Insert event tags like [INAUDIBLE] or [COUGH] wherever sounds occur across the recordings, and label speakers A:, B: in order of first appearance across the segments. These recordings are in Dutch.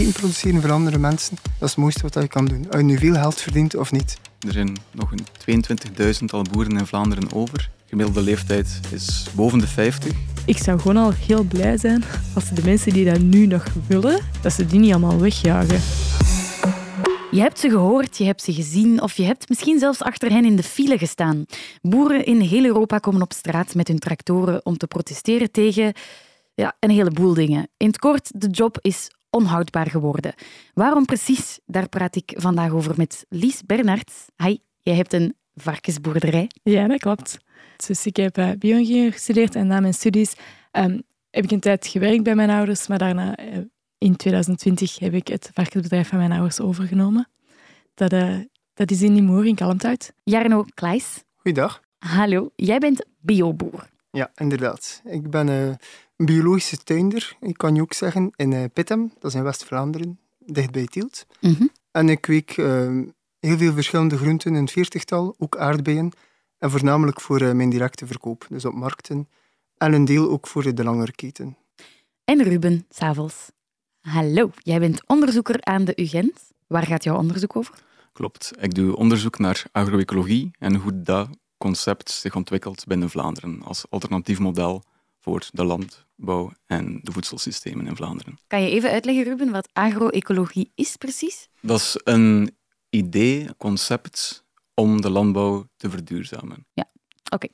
A: eten produceren voor andere mensen, dat is het mooiste wat je kan doen. Als je nu veel geld verdient of niet.
B: Er zijn nog een 22.000 al boeren in Vlaanderen over. De gemiddelde leeftijd is boven de 50.
C: Ik zou gewoon al heel blij zijn als de mensen die dat nu nog willen, dat ze die niet allemaal wegjagen.
D: Je hebt ze gehoord, je hebt ze gezien of je hebt misschien zelfs achter hen in de file gestaan. Boeren in heel Europa komen op straat met hun tractoren om te protesteren tegen ja, een heleboel dingen. In het kort, de job is onhoudbaar geworden. Waarom precies? Daar praat ik vandaag over met Lies Bernards. Hi, jij hebt een varkensboerderij.
C: Ja, dat klopt. Dus ik heb uh, bio gestudeerd en na mijn studies um, heb ik een tijd gewerkt bij mijn ouders, maar daarna uh, in 2020 heb ik het varkensbedrijf van mijn ouders overgenomen. Dat, uh, dat is in Nimoer in Kalmthout.
D: Jarno Kleis.
A: Goeiedag.
D: Hallo, jij bent bioboer.
A: Ja, inderdaad. Ik ben uh, biologische tuinder, ik kan je ook zeggen, in uh, Pittem, dat is in West-Vlaanderen, dicht bij Tielt.
D: Mm -hmm.
A: En ik kweek heel veel verschillende groenten, een veertigtal, ook aardbeien. En voornamelijk voor mijn directe verkoop, dus op markten. En een deel ook voor de langere keten.
D: En Ruben, s'avonds. Hallo, jij bent onderzoeker aan de UGent. Waar gaat jouw onderzoek over?
B: Klopt. Ik doe onderzoek naar agroecologie en hoe dat concept zich ontwikkelt binnen Vlaanderen als alternatief model voor de landbouw en de voedselsystemen in Vlaanderen.
D: Kan je even uitleggen, Ruben, wat agroecologie is precies?
B: Dat is een idee, een concept om de landbouw te verduurzamen.
D: Ja, oké. Okay.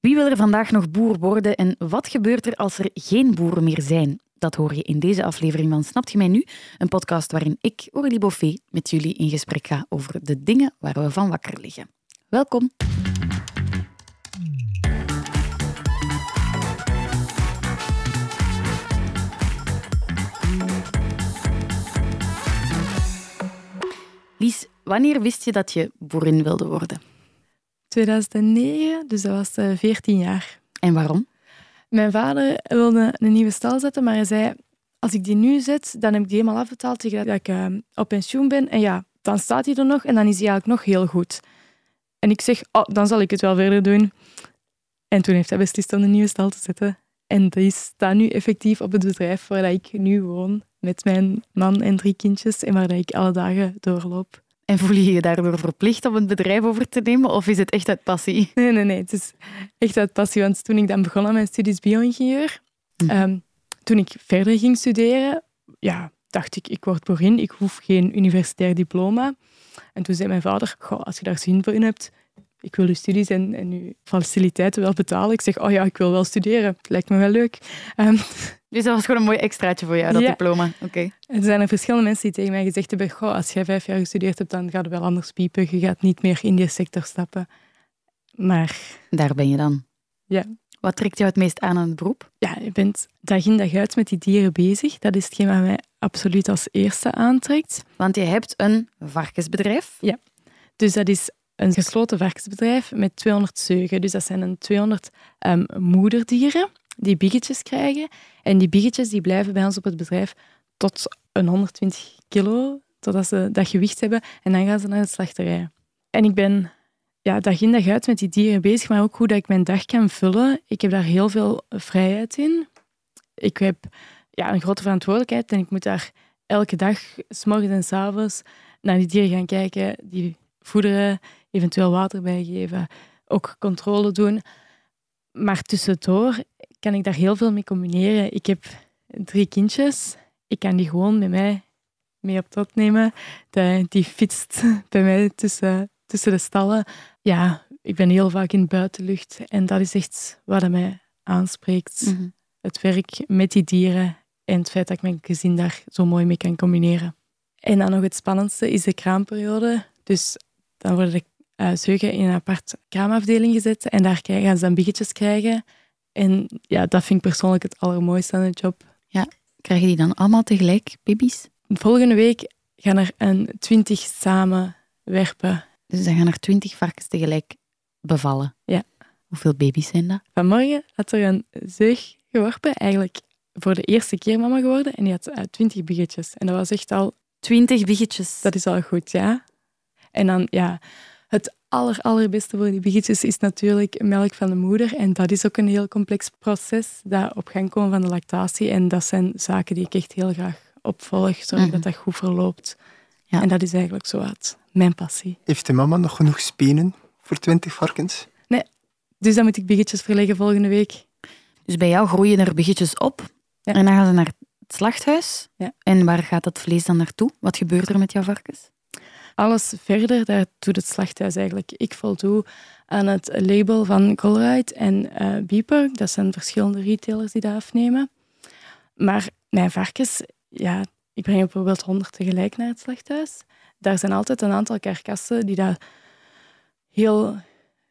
D: Wie wil er vandaag nog boer worden en wat gebeurt er als er geen boeren meer zijn? Dat hoor je in deze aflevering van Snapt je mij nu? Een podcast waarin ik, Aurélie Boffet, met jullie in gesprek ga over de dingen waar we van wakker liggen. Welkom. Lies, wanneer wist je dat je boerin wilde worden?
C: 2009, dus dat was uh, 14 jaar.
D: En waarom?
C: Mijn vader wilde een nieuwe stal zetten, maar hij zei: Als ik die nu zet, dan heb ik die helemaal afbetaald tegen dat ik uh, op pensioen ben. En ja, dan staat hij er nog en dan is hij eigenlijk nog heel goed. En ik zeg: Oh, dan zal ik het wel verder doen. En toen heeft hij beslist om een nieuwe stal te zetten. En die staat nu effectief op het bedrijf waar ik nu woon, met mijn man en drie kindjes en waar ik alle dagen doorloop.
D: En voel je je daardoor verplicht om het bedrijf over te nemen of is het echt uit passie?
C: Nee, nee, nee. Het is echt uit passie. Want toen ik dan begon aan mijn studies bio-ingenieur,
D: Hm.
C: um, toen ik verder ging studeren, ja, dacht ik, ik word boerin, ik hoef geen universitair diploma. En toen zei mijn vader, Goh, als je daar zin voor in hebt, ik wil je studies en, en je faciliteiten wel betalen. Ik zeg, oh ja, ik wil wel studeren. Lijkt me wel leuk. Um,
D: dus dat was gewoon een mooi extraatje voor jou, dat
C: Ja.
D: diploma. Oké.
C: Er zijn er verschillende mensen die tegen mij gezegd hebben, Goh, als jij vijf jaar gestudeerd hebt, dan gaat het wel anders piepen. Je gaat niet meer in die sector stappen. Maar
D: Daar ben je dan.
C: Ja.
D: Wat trekt jou het meest aan aan het beroep?
C: ja, je bent dag in dag uit met die dieren bezig. Dat is hetgeen wat mij absoluut als eerste aantrekt.
D: Want je hebt een varkensbedrijf.
C: Dus dat is een gesloten varkensbedrijf met 200 zeugen. Dus dat zijn een 200 ehm, moederdieren die biggetjes krijgen. En die biggetjes die blijven bij ons op het bedrijf tot een 120 kilo, totdat ze dat gewicht hebben. En dan gaan ze naar de slachterij. En ik ben ja, dag in dag uit met die dieren bezig, maar ook hoe dat ik mijn dag kan vullen. Ik heb daar heel veel vrijheid in. Ik heb ja, een grote verantwoordelijkheid en ik moet daar elke dag, s morgens en s avonds, naar die dieren gaan kijken, die voederen, eventueel water bijgeven, ook controle doen. Maar tussendoor kan ik daar heel veel mee combineren. Ik heb drie kindjes. Ik kan die gewoon met mij mee op tot nemen. De- die fietst bij mij tussen, tussen de stallen. Ja, ik ben heel vaak in de buitenlucht. En dat is echt wat mij aanspreekt.
D: Mhm.
C: Het werk met die dieren en het feit dat ik mijn gezin daar zo mooi mee kan combineren. En dan nog het spannendste is de kraamperiode. Dus dan worden de eh, zeugen in een apart kraamafdeling gezet en daar gaan ze dan biggetjes krijgen. En ja, dat vind ik persoonlijk het allermooiste aan de job.
D: Krijgen die dan allemaal tegelijk baby's?
C: Volgende week gaan er een twintig samen werpen.
D: Dus dan gaan er twintig varkens tegelijk bevallen.
C: Ja.
D: Hoeveel baby's zijn dat?
C: Vanmorgen had er een zeug geworpen, eigenlijk voor de eerste keer mama geworden. En die had eh, twintig biggetjes. En dat was echt al
D: Twintig biggetjes.
C: Dat is al goed, ja. En dan, ja, het aller, allerbeste voor die biggetjes is natuurlijk melk van de moeder. En dat is ook een heel complex proces, dat op gang komen van de lactatie. En dat zijn zaken die ik echt heel graag opvolg, zorg
D: Mhm.
C: dat dat goed verloopt.
D: Ja.
C: En dat is eigenlijk zo wat mijn passie.
A: Heeft de mama nog genoeg spenen voor 20 varkens?
C: Dus dan moet ik biggetjes verleggen volgende week.
D: Dus bij jou groeien er biggetjes op
C: Ja.
D: en dan gaan ze naar het slachthuis.
C: Ja.
D: En waar gaat dat vlees dan naartoe? Wat gebeurt er met jouw varkens?
C: Alles verder, daar doet het slachthuis eigenlijk. Ik voldoe aan het label van Colruyt en eh Beeper. Dat zijn verschillende retailers die dat afnemen. Maar mijn varkens, ja, ik breng bijvoorbeeld 100 tegelijk naar het slachthuis. Daar zijn altijd een aantal karkassen die daar heel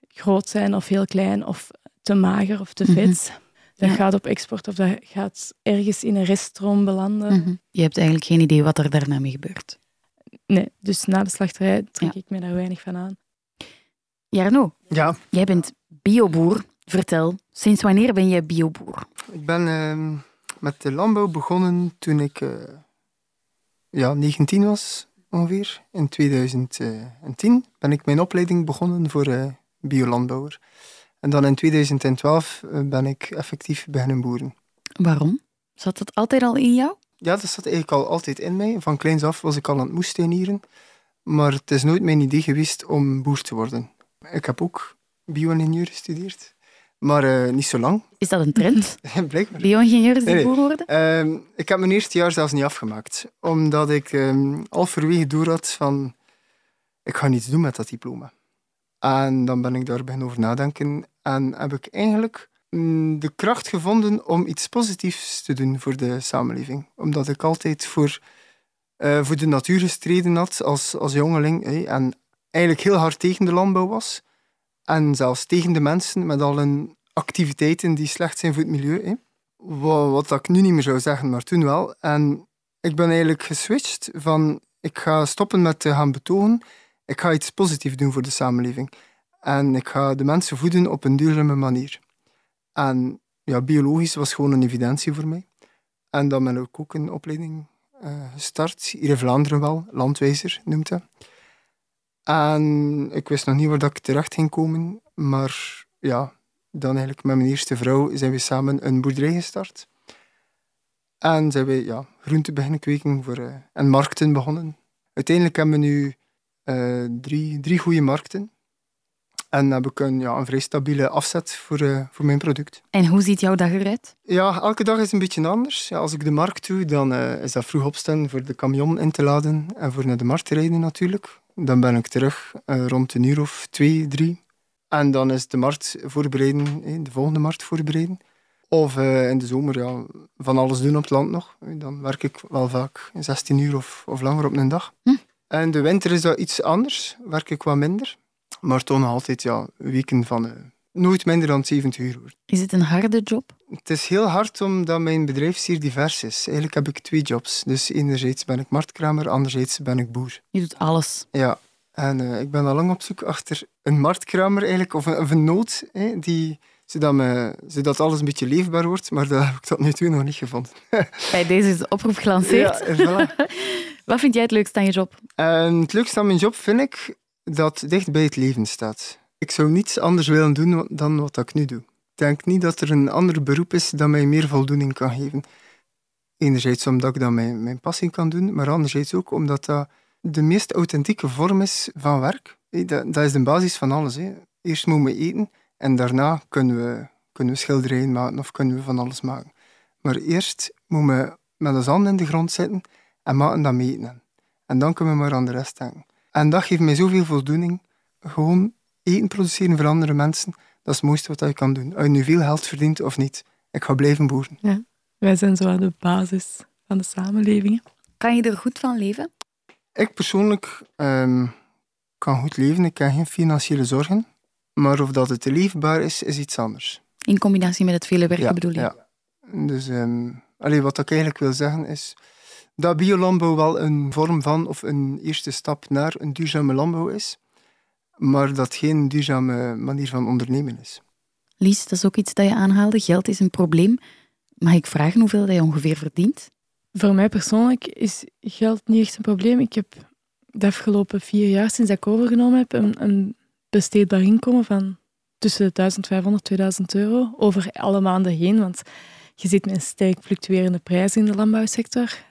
C: groot zijn of heel klein of te mager of te
D: Mhm.
C: vet. Dat
D: Ja.
C: gaat op export of dat gaat ergens in een reststroom belanden.
D: Mhm. Je hebt eigenlijk geen idee wat er daarna mee gebeurt.
C: Nee, dus na de slachterij trek
D: Ja.
C: ik me daar weinig van aan.
D: Jarno,
A: Ja,
D: jij bent bioboer. Vertel, sinds wanneer ben jij bioboer?
A: ik ben ehm, met de landbouw begonnen toen ik eh, ja, 19 was ongeveer. In 2010 ben ik mijn opleiding begonnen voor eh, biolandbouwer. En dan in 2012 eh, ben ik effectief beginnen boeren.
D: Waarom? Zat dat altijd al in jou?
A: Ja, dat zat eigenlijk al altijd in mij. Van kleins af was ik al aan het moestuinieren. Maar het is nooit mijn idee geweest om boer te worden. Ik heb ook bio-ingenieur gestudeerd. Maar eh, niet zo lang,
D: Is dat een trend? [LAUGHS]
A: blijkbaar.
D: Bio-ingenieurs die
A: Nee,
D: boer worden?
A: Ehm, ik heb mijn eerste jaar zelfs niet afgemaakt. Omdat ik ehm halverwege door had van... Ik ga niets doen met dat diploma. En dan ben ik daar beginnen over nadenken. En heb ik eigenlijk de kracht gevonden om iets positiefs te doen voor de samenleving. Omdat ik altijd voor, eh, voor de natuur gestreden had als, als jongeling. en eigenlijk heel hard tegen de landbouw was. En zelfs tegen de mensen met al hun activiteiten die slecht zijn voor het milieu. Wat, wat ik nu niet meer zou zeggen, maar toen wel. En ik ben eigenlijk geswitcht van ik ga stoppen met te gaan betogen. Ik ga iets positiefs doen voor de samenleving. En ik ga de mensen voeden op een duurzame manier. En ja, biologisch was gewoon een evidentie voor mij. En dan ben ik ook een opleiding eh, gestart, hier in Vlaanderen wel, landwijzer noemt dat. En ik wist nog niet waar dat ik terecht ging komen, maar ja, dan eigenlijk met mijn eerste vrouw zijn we samen een boerderij gestart. En zijn we ja, groenten beginnen kweken voor, eh, en markten begonnen. Uiteindelijk hebben we nu eh, drie, drie goede markten. En heb ik een, ja, een vrij stabiele afzet voor, eh, voor mijn product.
D: En hoe ziet jouw dag eruit?
A: Ja, elke dag is een beetje anders. Ja, als ik de markt doe, dan eh, is dat vroeg opstaan voor de camion in te laden en voor naar de markt te rijden natuurlijk. Dan ben ik terug eh, rond een uur of twee, drie. En dan is de markt voorbereiden, de volgende markt voorbereiden. Of in de zomer ja, van alles doen op het land nog. Dan werk ik wel vaak 16 uur of, of langer op een dag.
D: Hm.
A: En in de winter is dat iets anders, werk ik wat minder. Maar toch nog altijd ja, weken van eh, nooit minder dan 70 uur. hoor.
D: Is het een harde job?
A: Het is heel hard omdat mijn bedrijf zeer divers is. Eigenlijk heb ik twee jobs. Dus enerzijds ben ik marktkramer, anderzijds ben ik boer.
D: Je doet alles.
A: Ja, en eh, ik ben al lang op zoek achter een marktkramer eigenlijk, of een, of een nood, hè, die, zodat, me, zodat alles een beetje leefbaar wordt. Maar dat heb ik tot nu toe nog niet gevonden. [LAUGHS]
D: Bij deze is de oproep gelanceerd.
A: Ja, voilà. [LAUGHS]
D: Wat vind jij het leukste aan je job?
A: Het leukste aan mijn job vind ik dat dicht bij het leven staat. Ik zou niets anders willen doen dan wat ik nu doe. Ik denk niet dat er een ander beroep is dat mij meer voldoening kan geven. Enerzijds omdat ik dat mijn, mijn passie kan doen, maar anderzijds ook omdat dat de meest authentieke vorm is van werk. Dat, dat is de basis van alles. Hè. Eerst moeten we eten en daarna kunnen we, kunnen we schilderijen maken of kunnen we van alles maken. Maar eerst moeten we met ons handen in de grond zitten en maken dat meten. En dan kunnen we maar aan de rest denken. En dat geeft mij zoveel voldoening. Gewoon eten produceren voor andere mensen, dat is het mooiste wat je kan doen. Als je nu veel geld verdient of niet. Ik ga blijven boeren.
C: Wij zijn zo aan de basis van de samenleving.
D: Kan je er goed van leven?
A: Ik persoonlijk ehm, kan goed leven, ik heb geen financiële zorgen. Maar of dat het leefbaar is, is iets anders.
D: In combinatie met het vele werken
A: ja,
D: bedoel je?
A: Ja. Dus ehm, allee, wat ik eigenlijk wil zeggen is dat biolandbouw wel een vorm van of een eerste stap naar een duurzame landbouw is, maar dat geen duurzame manier van ondernemen is.
D: Lies, dat is ook iets dat je aanhaalde. Geld is een probleem. Mag ik vragen hoeveel dat je ongeveer verdient?
C: Voor mij persoonlijk is geld niet echt een probleem. Ik heb de afgelopen vier jaar, sinds ik overgenomen heb, een, een besteedbaar inkomen van tussen de 1500 en 2000 euro over alle maanden heen. Want je zit met een sterk fluctuerende prijs in de landbouwsector.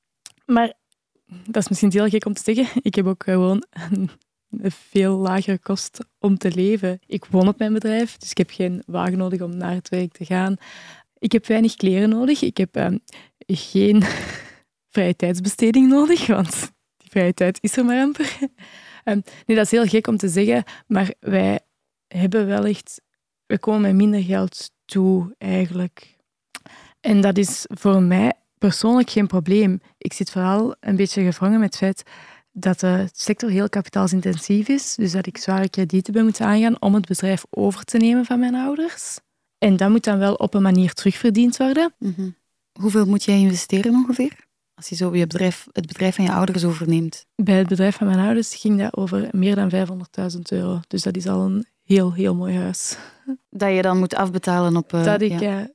C: Maar dat is misschien heel gek om te zeggen. Ik heb ook gewoon een, veel lagere kost om te leven. Ik woon op mijn bedrijf, dus ik heb geen wagen nodig om naar het werk te gaan. Ik heb weinig kleren nodig. Ik heb ehm, geen [LAUGHS] vrije tijdsbesteding nodig, want die vrije tijd is er maar amper. Ehm, nee, dat is heel gek om te zeggen, maar wij hebben wel echt... We komen met minder geld toe, eigenlijk. En dat is voor mij persoonlijk geen probleem. Ik zit vooral een beetje gevangen met het feit dat de sector heel kapitaalsintensief is. Dus dat ik zware kredieten ben moeten aangaan om het bedrijf over te nemen van mijn ouders. En dat moet dan wel op een manier terugverdiend worden.
D: Mhm. Hoeveel moet jij investeren ongeveer? Als je zo je bedrijf, het bedrijf van je ouders overneemt.
C: Bij het bedrijf van mijn ouders ging dat over meer dan 500.000 euro. Dus dat is al een heel, heel mooi huis.
D: Dat je dan moet afbetalen op... Uh,
C: dat, ik,
D: ja.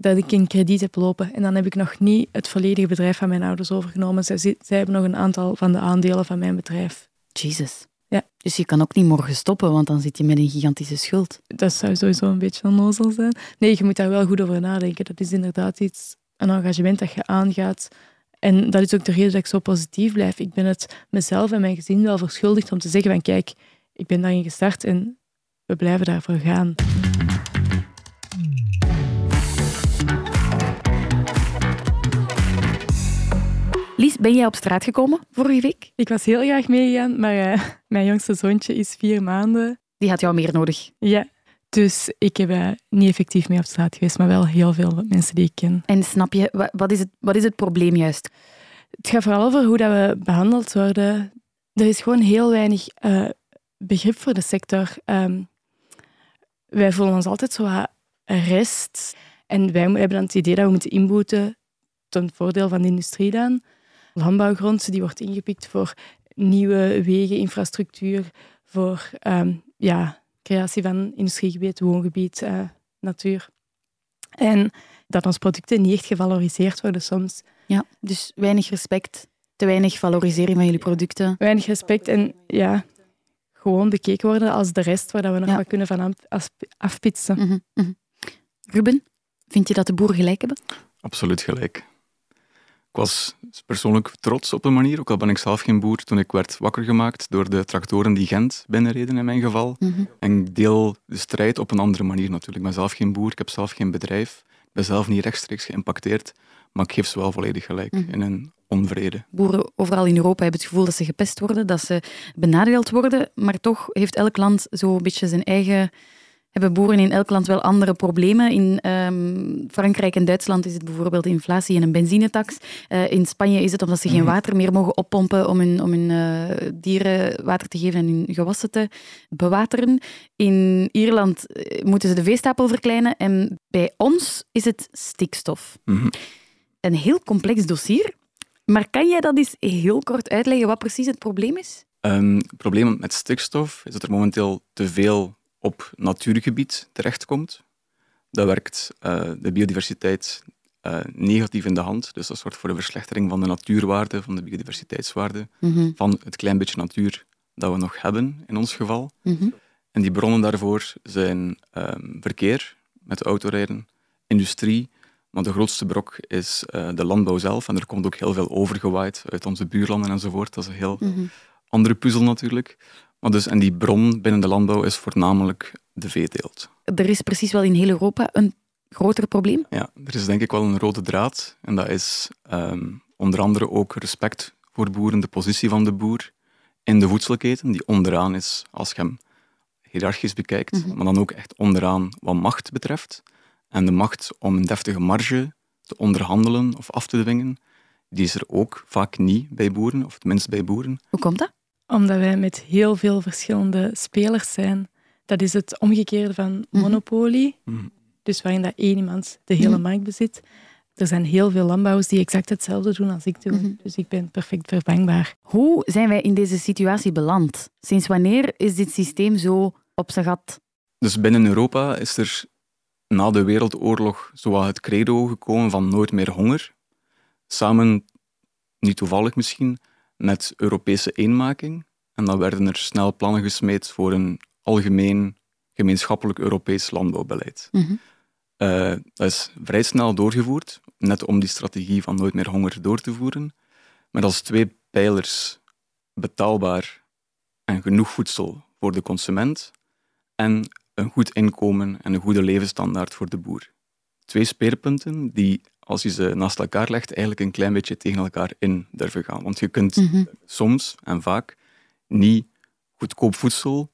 C: Dat ik een krediet heb lopen. En dan heb ik nog niet het volledige bedrijf van mijn ouders overgenomen. Zij, zij hebben nog een aantal van de aandelen van mijn bedrijf.
D: Jesus.
C: Ja.
D: Dus je kan ook niet morgen stoppen, want dan zit je met een gigantische schuld.
C: Dat zou sowieso een beetje onnozel zijn. Nee, je moet daar wel goed over nadenken. Dat is inderdaad iets, een engagement dat je aangaat. En dat is ook de reden dat ik zo positief blijf. Ik ben het mezelf en mijn gezin wel verschuldigd om te zeggen van kijk, ik ben daarin gestart en we blijven daarvoor gaan.
D: Lies, ben jij op straat gekomen vorige week?
C: Ik was heel graag meegegaan, maar uh, [LAUGHS] mijn jongste zoontje is vier maanden.
D: Die had jou meer nodig?
C: Ja, dus ik heb uh, niet effectief mee op straat geweest, maar wel heel veel mensen die ik ken.
D: En snap je, wat is het, wat is het probleem juist?
C: Het gaat vooral over hoe dat we behandeld worden. Er is gewoon heel weinig uh, begrip voor de sector. Um, wij voelen ons altijd zo rest. En wij hebben dan het idee dat we moeten inboeten ten voordeel van de industrie dan. Landbouwgrond die wordt ingepikt voor nieuwe wegen, infrastructuur, voor um, ja, creatie van industriegebied, woongebied, uh, natuur. En dat onze producten niet echt gevaloriseerd worden soms.
D: Ja, dus weinig respect, te weinig valorisering van jullie producten.
C: Weinig respect en ja, gewoon bekeken worden als de rest waar we nog
D: ja.
C: wat kunnen van afpitsen.
D: Mm -hmm. Ruben, vind je dat de boeren gelijk hebben?
B: Absoluut gelijk. Ik was persoonlijk trots op de manier, ook al ben ik zelf geen boer, toen ik werd wakker gemaakt door de tractoren die Gent binnenreden in mijn geval.
D: Mhm.
B: Mm -hmm. En ik deel de strijd op een andere manier natuurlijk. Ik ben zelf geen boer, ik heb zelf geen bedrijf, ik ben zelf niet rechtstreeks geïmpacteerd, maar ik geef ze wel volledig gelijk
D: Mhm.
B: in een onvrede.
D: Boeren overal in Europa hebben het gevoel dat ze gepest worden, dat ze benadeeld worden, maar toch heeft elk land zo een beetje zijn eigen hebben boeren in elk land wel andere problemen. In um, Frankrijk en Duitsland is het bijvoorbeeld inflatie en een benzinetax. Uh, in Spanje is het omdat ze geen water meer mogen oppompen om hun, om hun uh, dieren water te geven en hun gewassen te bewateren. In Ierland uh, moeten ze de veestapel verkleinen. En bij ons is het stikstof.
B: Mm -hmm.
D: Een heel complex dossier. Maar kan jij dat eens heel kort uitleggen wat precies het probleem is?
B: Um, het probleem met stikstof is dat er momenteel te veel op natuurgebied terechtkomt. Dat werkt uh, de biodiversiteit uh, negatief in de hand. Dus dat zorgt voor een verslechtering van de natuurwaarde, van de biodiversiteitswaarde,
D: mm -hmm.
B: van het klein beetje natuur dat we nog hebben in ons geval.
D: Mm -hmm.
B: En die bronnen daarvoor zijn um, verkeer, met autorijden, industrie, maar de grootste brok is uh, de landbouw zelf. En er komt ook heel veel overgewaaid uit onze buurlanden enzovoort. Dat is een heel
D: mm -hmm.
B: andere puzzel natuurlijk. Maar dus, en die bron binnen de landbouw is voornamelijk de veeteelt.
D: Er is precies wel in heel Europa een groter probleem?
B: Ja, er is denk ik wel een rode draad. En dat is um, onder andere ook respect voor boeren, de positie van de boer in de voedselketen, die onderaan is als je hem hiërarchisch bekijkt,
D: Mhm.
B: maar dan ook echt onderaan wat macht betreft. En de macht om een deftige marge te onderhandelen of af te dwingen, die is er ook vaak niet bij boeren, of tenminste bij boeren.
D: Hoe komt dat?
C: Omdat wij met heel veel verschillende spelers zijn. Dat is het omgekeerde van
D: Mhm.
C: monopolie.
B: Mhm.
C: Dus waarin dat één iemand de hele
D: Mhm.
C: markt bezit. Er zijn heel veel landbouwers die exact hetzelfde doen als ik doe. Dus ik ben perfect vervangbaar.
D: Hoe zijn wij in deze situatie beland? Sinds wanneer is dit systeem zo op zijn gat?
B: Dus binnen Europa is er na de Wereldoorlog zowat het credo gekomen van nooit meer honger. Samen, niet toevallig misschien, met Europese eenmaking. En dan werden er snel plannen gesmeed voor een algemeen gemeenschappelijk Europees landbouwbeleid. Uh, dat is vrij snel doorgevoerd, net om die strategie van nooit meer honger door te voeren. met als twee pijlers betaalbaar en genoeg voedsel voor de consument en een goed inkomen en een goede levensstandaard voor de boer. Twee speerpunten die, als je ze naast elkaar legt, eigenlijk een klein beetje tegen elkaar in durven gaan. Want je kunt
D: Mhm.
B: soms en vaak niet goedkoop voedsel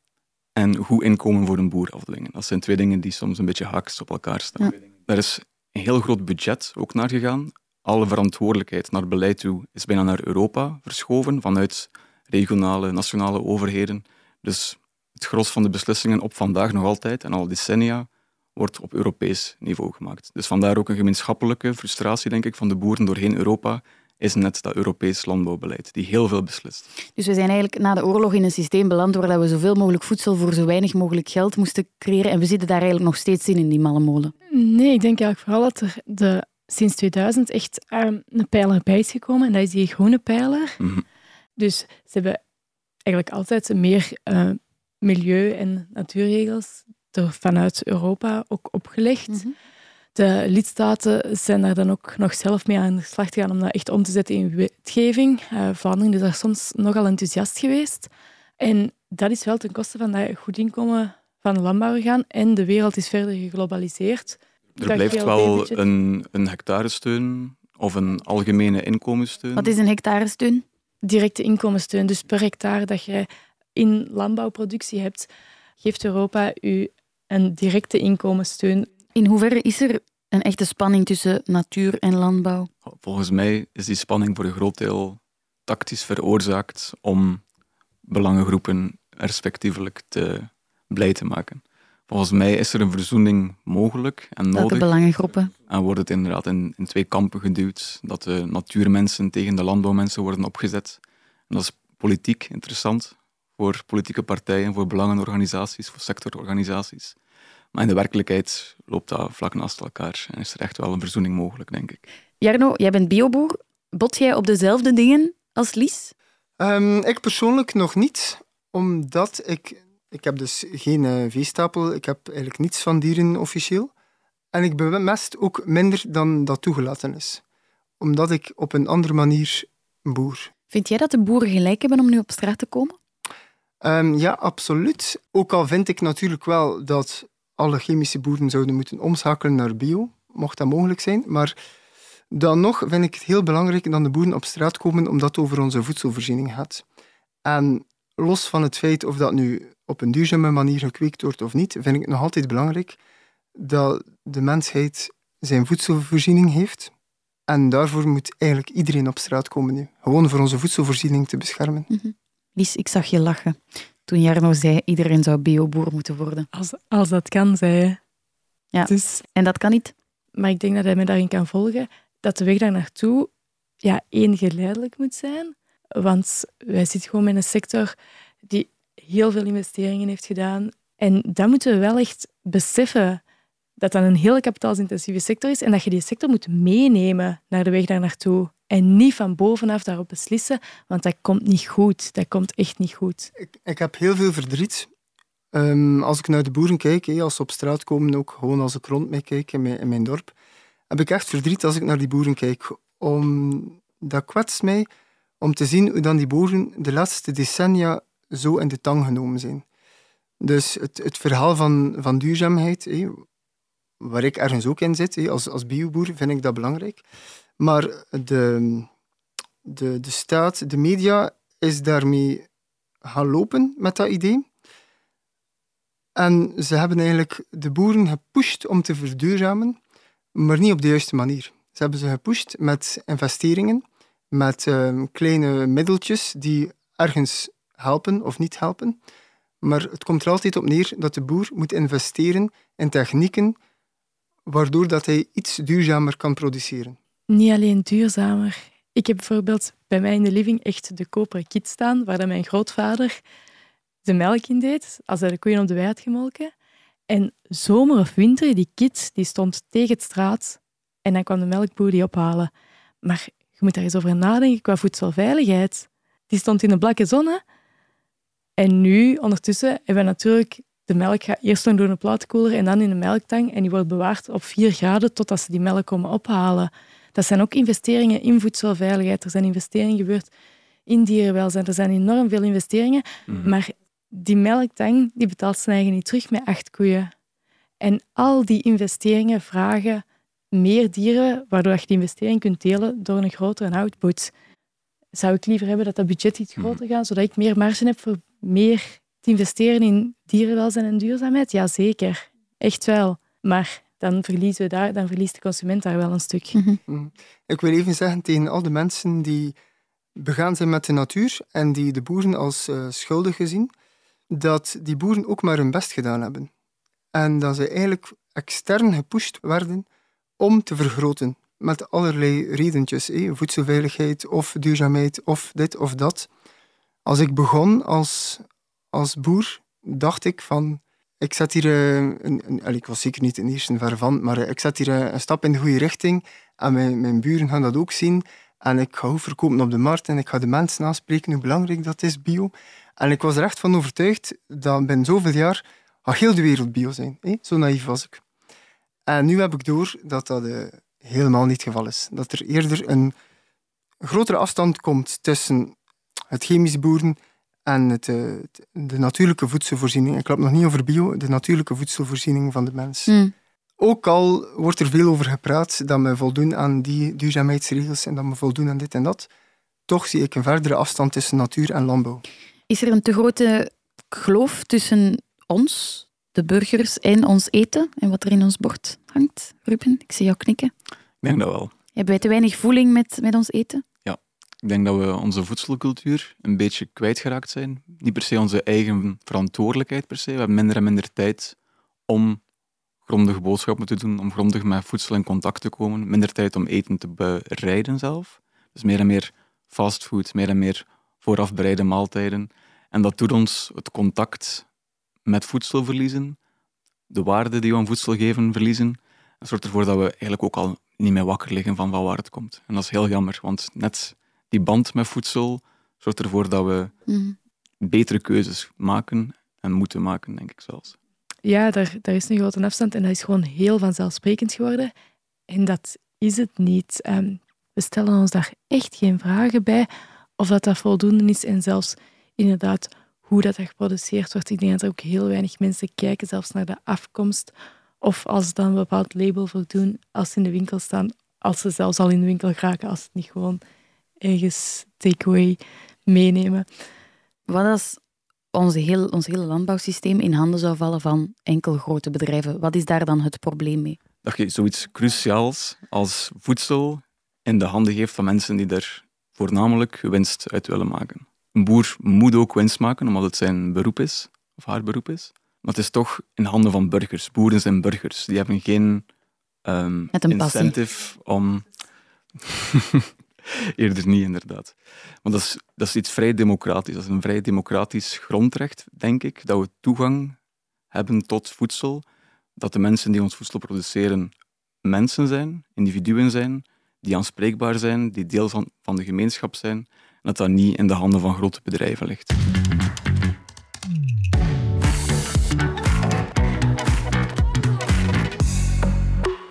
B: en goed inkomen voor een boer afdwingen. Dat zijn twee dingen die soms een beetje haaks op elkaar staan. Daar is een heel groot budget ook naar gegaan. Alle verantwoordelijkheid naar beleid toe is bijna naar Europa verschoven vanuit regionale, nationale overheden. Dus het gros van de beslissingen op vandaag nog altijd en al decennia wordt op Europees niveau gemaakt. Dus vandaar ook een gemeenschappelijke frustratie, denk ik, van de boeren doorheen Europa is net dat Europees landbouwbeleid, die heel veel beslist.
D: Dus we zijn eigenlijk na de oorlog in een systeem beland waar we zoveel mogelijk voedsel voor zo weinig mogelijk geld moesten creëren. En we zitten daar eigenlijk nog steeds in, in die malle molen.
C: Nee, ik denk eigenlijk vooral dat er de, sinds 2000 echt ehm, een pijler bij is gekomen. En dat is die groene pijler.
B: Mhm.
C: Dus ze hebben eigenlijk altijd meer eh, milieu- en natuurregels er vanuit Europa ook opgelegd.
D: Mhm.
C: De lidstaten zijn daar dan ook nog zelf mee aan de slag gegaan om dat echt om te zetten in wetgeving. Eh, Vlaanderen is daar soms nogal enthousiast geweest. En dat is wel ten koste van dat goed inkomen van de landbouwer gaan. En de wereld is verder geglobaliseerd.
B: Er
C: Dat
B: blijft wel een, een hectaresteun of een algemene inkomenssteun.
D: Wat is een hectaresteun?
C: Directe inkomenssteun. Dus per hectare dat je in landbouwproductie hebt, geeft Europa u een directe inkomenssteun.
D: In hoeverre is er een echte spanning tussen natuur en landbouw?
B: Volgens mij is die spanning voor een groot deel tactisch veroorzaakt om belangengroepen respectievelijk te blij te maken. Volgens mij is er een verzoening mogelijk en
D: Welke
B: nodig.
D: belangengroepen?
B: En wordt het inderdaad in, in twee kampen geduwd. Dat de natuurmensen tegen de landbouwmensen worden opgezet. En dat is politiek interessant voor politieke partijen, voor belangenorganisaties, voor sectororganisaties. Maar in de werkelijkheid loopt dat vlak naast elkaar en is er echt wel een verzoening mogelijk, denk ik.
D: Jarno, jij bent bioboer. Bot jij op dezelfde dingen als Lies?
A: Ehm, ik persoonlijk nog niet, omdat ik... Ik heb dus geen eh, veestapel, ik heb eigenlijk niets van dieren officieel. En ik bemest ook minder dan dat toegelaten is. Omdat ik op een andere manier boer.
D: Vind jij dat de boeren gelijk hebben om nu op straat te komen?
A: Ehm, ja, absoluut. Ook al vind ik natuurlijk wel dat alle chemische boeren zouden moeten omschakelen naar bio, mocht dat mogelijk zijn. Maar dan nog vind ik het heel belangrijk dat de boeren op straat komen, omdat het over onze voedselvoorziening gaat. En los van het feit of dat nu op een duurzame manier gekweekt wordt of niet, vind ik het nog altijd belangrijk dat de mensheid zijn voedselvoorziening heeft. En daarvoor moet eigenlijk iedereen op straat komen nu. Gewoon voor onze voedselvoorziening te beschermen.
D: Lies, ik zag je lachen toen Jarno zei iedereen zou bioboer moeten worden.
C: Als, als dat kan, zei hij.
D: Ja.
C: Dus,
D: En dat kan niet.
C: maar ik denk dat hij me daarin kan volgen, dat de weg daar naartoe ja, één geleidelijk moet zijn. Want wij zitten gewoon met een sector die heel veel investeringen heeft gedaan. En dan moeten we wel echt beseffen dat dat een heel kapitaalsintensieve sector is en dat je die sector moet meenemen naar de weg daar naartoe. En niet van bovenaf daarop beslissen, want dat komt niet goed. Dat komt echt niet goed.
A: Ik, ik heb heel veel verdriet. Ehm, als ik naar de boeren kijk, als ze op straat komen, ook gewoon als ik rond mij kijk in mijn, dorp, heb ik echt verdriet als ik naar die boeren kijk. Om, dat kwetst mij om te zien hoe dan die boeren de laatste decennia zo in de tang genomen zijn. Dus het, het verhaal van, van duurzaamheid, waar ik ergens ook in zit, als, als bioboer, vind ik dat belangrijk. Maar de, de, de staat, de media, is daarmee gaan lopen met dat idee. En ze hebben eigenlijk de boeren gepusht om te verduurzamen, maar niet op de juiste manier. Ze hebben ze gepusht met investeringen, met ehm, kleine middeltjes die ergens helpen of niet helpen. Maar het komt er altijd op neer dat de boer moet investeren in technieken waardoor dat hij iets duurzamer kan produceren.
C: Niet alleen duurzamer. Ik heb bijvoorbeeld bij mij in de living echt de koperen kit staan, waar mijn grootvader de melk in deed, als hij de koeien op de wei had gemolken. En zomer of winter, die kit die stond tegen het straat en dan kwam de melkboer die ophalen. Maar je moet daar eens over nadenken qua voedselveiligheid. Die stond in de blakke zon. En nu, ondertussen, hebben we natuurlijk de melk eerst nog door een platenkoeler en dan in een melktang. En die wordt bewaard op 4 graden totdat ze die melk komen ophalen. Dat zijn ook investeringen in voedselveiligheid. Er zijn investeringen gebeurd in dierenwelzijn. Er zijn enorm veel investeringen.
B: Mhm.
C: Maar die melktang die betaalt zijn eigen niet terug met acht koeien. En al die investeringen vragen meer dieren, waardoor je die investering kunt delen door een grotere output. Zou ik liever hebben dat dat budget iets
B: Mhm.
C: groter gaat, zodat ik meer marge heb voor meer te investeren in dierenwelzijn en duurzaamheid? Jazeker, echt wel. Maar dan verliezen we daar, dan verliest de consument daar wel een stuk.
D: Mhm.
A: Mhm. Ik wil even zeggen tegen al de mensen die begaan zijn met de natuur en die de boeren als eh, schuldig zien, dat die boeren ook maar hun best gedaan hebben. En dat ze eigenlijk extern gepusht werden om te vergroten. Met allerlei redentjes. eh, Voedselveiligheid of duurzaamheid of dit of dat. Als ik begon als, als boer, dacht ik van... Ik zet hier... eh, een, ik was zeker niet in eerste ver van, maar eh, ik zet hier eh, een stap in de goede richting. En mijn, buren gaan dat ook zien. En ik ga goed verkopen op de markt en ik ga de mensen aanspreken hoe belangrijk dat is, bio. En ik was er echt van overtuigd dat binnen zoveel jaar gaat heel de wereld bio zijn. Zo naïef was ik. En nu heb ik door dat dat helemaal niet het geval is. Dat er eerder een grotere afstand komt tussen het chemische boeren en het, eh, het- de natuurlijke voedselvoorziening. Ik heb nog niet over bio, de natuurlijke voedselvoorziening van de mens.
D: Mm.
A: Ook al wordt er veel over gepraat dat we voldoen aan die duurzaamheidsregels en dat we voldoen aan dit en dat, toch zie ik een verdere afstand tussen natuur en landbouw.
D: Is er een te grote kloof tussen ons, de burgers, en ons eten en wat er in ons bord hangt? Ruben, ik zie jou knikken.
B: Ik denk dat wel.
D: Hebben wij te weinig voeling met, met ons eten?
B: Ik denk dat we onze voedselcultuur een beetje kwijtgeraakt zijn. Niet per se onze eigen verantwoordelijkheid per se. We hebben minder en minder tijd om grondige boodschappen te doen, om grondig met voedsel in contact te komen. Minder tijd om eten te bereiden zelf. Dus meer en meer fastfood, meer en meer vooraf bereide maaltijden. En dat doet ons het contact met voedsel verliezen, de waarde die we aan voedsel geven verliezen. Dat zorgt ervoor dat we eigenlijk ook al niet meer wakker liggen van van waar het komt. En dat is heel jammer, want net die band met voedsel zorgt ervoor dat we
D: Mm.
B: betere keuzes maken en moeten maken, denk ik zelfs.
C: Ja, daar, daar is een grote afstand en dat is gewoon heel vanzelfsprekend geworden. En dat is het niet. Ehm, we stellen ons daar echt geen vragen bij of dat, dat voldoende is en zelfs inderdaad hoe dat, dat geproduceerd wordt. Ik denk dat er ook heel weinig mensen kijken zelfs naar de afkomst of als ze dan een bepaald label voldoen als ze in de winkel staan, als ze zelfs al in de winkel geraken, als het niet gewoon ergens takeaway meenemen.
D: Wat als onze heel, ons hele landbouwsysteem in handen zou vallen van enkel grote bedrijven? Wat is daar dan het probleem mee?
B: Dat je zoiets cruciaals als voedsel in de handen geeft van mensen die er voornamelijk winst uit willen maken. Een boer moet ook winst maken, omdat het zijn beroep is, of haar beroep is. Maar het is toch in handen van burgers. Boeren zijn burgers. Die hebben geen ehm,
D: Met een passie.
B: incentive om... [LAUGHS] Eerder niet, inderdaad. Want dat is, dat is iets vrij democratisch. Dat is een vrij democratisch grondrecht, denk ik, dat we toegang hebben tot voedsel. Dat de mensen die ons voedsel produceren mensen zijn, individuen zijn, die aanspreekbaar zijn, die deel van, van de gemeenschap zijn. En dat dat niet in de handen van grote bedrijven ligt.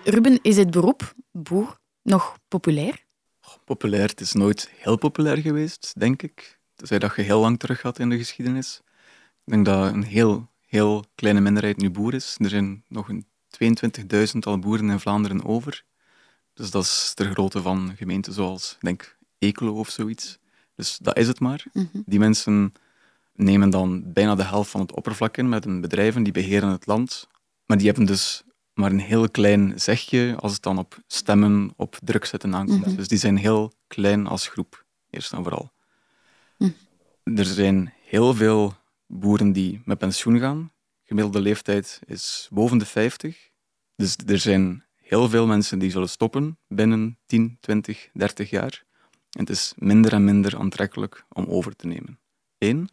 D: Ruben, is het beroep boer nog populair?
B: Populair, het is nooit heel populair geweest, denk ik. Tenzij dat je heel lang terug gaat in de geschiedenis. Ik denk dat een heel, heel kleine minderheid nu boer is. Er zijn nog een 22.000 al boeren in Vlaanderen over. Dus dat is ter grootte van gemeenten zoals, ik denk, Ekelo of zoiets. Dus dat is het maar.
D: Mhm.
B: Die mensen nemen dan bijna de helft van het oppervlak in met hun bedrijven, die beheren het land. Maar die hebben dus maar een heel klein zegje als het dan op stemmen, op druk zetten aankomt.
D: Mhm.
B: Dus die zijn heel klein als groep, eerst en vooral.
D: Mhm.
B: Er zijn heel veel boeren die met pensioen gaan. Gemiddelde leeftijd is boven de 50. Dus er zijn heel veel mensen die zullen stoppen binnen 10, 20, 30 jaar. En het is minder en minder aantrekkelijk om over te nemen. Eén.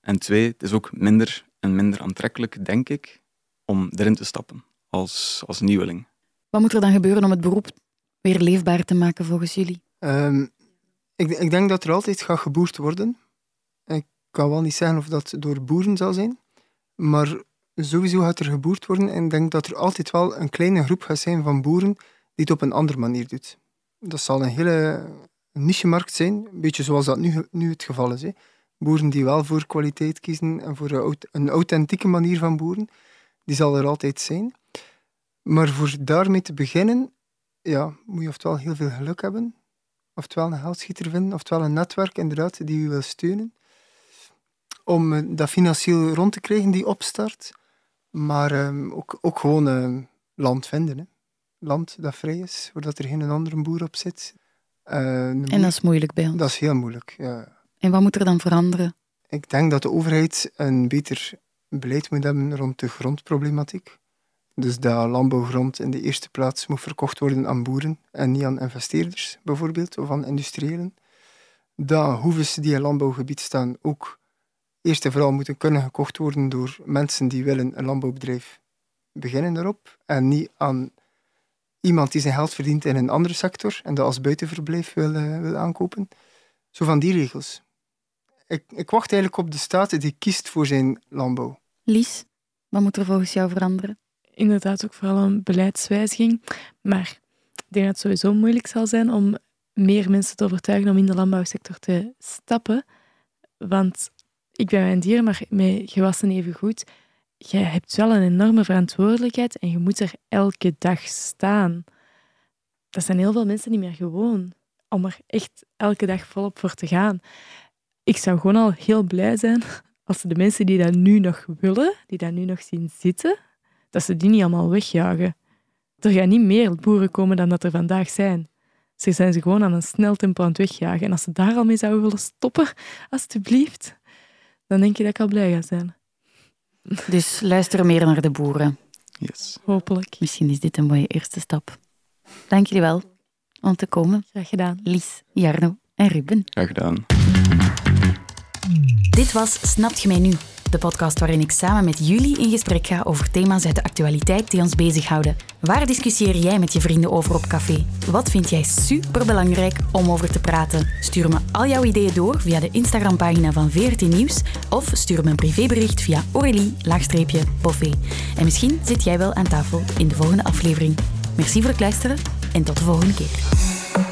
B: En twee, het is ook minder en minder aantrekkelijk, denk ik, om erin te stappen als, als nieuweling.
D: Wat moet er dan gebeuren om het beroep weer leefbaar te maken volgens jullie?
A: Ehm, ik, ik denk dat er altijd gaat geboerd worden. Ik kan wel niet zeggen of dat door boeren zal zijn, maar sowieso gaat er geboerd worden. En ik denk dat er altijd wel een kleine groep gaat zijn van boeren die het op een andere manier doet. Dat zal een hele niche-markt zijn, een beetje zoals dat nu, nu het geval is. Hè. Boeren die wel voor kwaliteit kiezen en voor een, een authentieke manier van boeren, die zal er altijd zijn. Maar voor daarmee te beginnen, ja, moet je oftewel heel veel geluk hebben, oftewel een geldschieter vinden, oftewel een netwerk inderdaad die je wil steunen om eh, dat financieel rond te krijgen, die opstart. Maar um, ook, ook gewoon uh, land vinden. Hè. Land dat vrij is, zodat er geen andere boer op zit.
D: Uh, en dat is moeilijk bij ons?
A: Dat is heel moeilijk, ja.
D: En wat moet er dan veranderen?
A: Ik denk dat de overheid een beter beleid moet hebben rond de grondproblematiek. Dus dat landbouwgrond in de eerste plaats moet verkocht worden aan boeren en niet aan investeerders, bijvoorbeeld, of aan industriëlen. Dat hoeven die in landbouwgebied staan ook eerst en vooral moeten kunnen gekocht worden door mensen die willen een landbouwbedrijf beginnen daarop en niet aan iemand die zijn geld verdient in een andere sector en dat als buitenverblijf wil, uh, wil aankopen. Zo van die regels. Ik, ik wacht eigenlijk op de staat die kiest voor zijn landbouw.
D: Lies, wat moet er volgens jou veranderen?
C: Inderdaad, ook vooral een beleidswijziging. Maar ik denk dat het sowieso moeilijk zal zijn om meer mensen te overtuigen om in de landbouwsector te stappen. Want ik ben mijn dier, maar met gewassen even goed. Je hebt wel een enorme verantwoordelijkheid en je moet er elke dag staan. Dat zijn heel veel mensen niet meer gewoon om er echt elke dag volop voor te gaan. Ik zou gewoon al heel blij zijn als de mensen die dat nu nog willen, die dat nu nog zien zitten, dat ze die niet allemaal wegjagen. Er gaan niet meer boeren komen dan dat er vandaag zijn. Ze zijn ze gewoon aan een snel tempo aan het wegjagen. En als ze daar al mee zouden willen stoppen, alstublieft dan denk je dat ik al blij ga zijn.
D: Dus luister meer naar de boeren.
B: Yes.
C: Hopelijk.
D: Misschien is dit een mooie eerste stap. Dank jullie wel om te komen.
C: Graag gedaan.
D: Lies, Jarno en Ruben.
B: Graag gedaan.
D: Dit was Snapt je mij nu? De podcast waarin ik samen met jullie in gesprek ga over thema's uit de actualiteit die ons bezighouden. Waar discussieer jij met je vrienden over op café? Wat vind jij superbelangrijk om over te praten? Stuur me al jouw ideeën door via de Instagram-pagina van VRT Nieuws of stuur me een privébericht via Aurélie-Boffé. En misschien zit jij wel aan tafel in de volgende aflevering. Merci voor het luisteren en tot de volgende keer.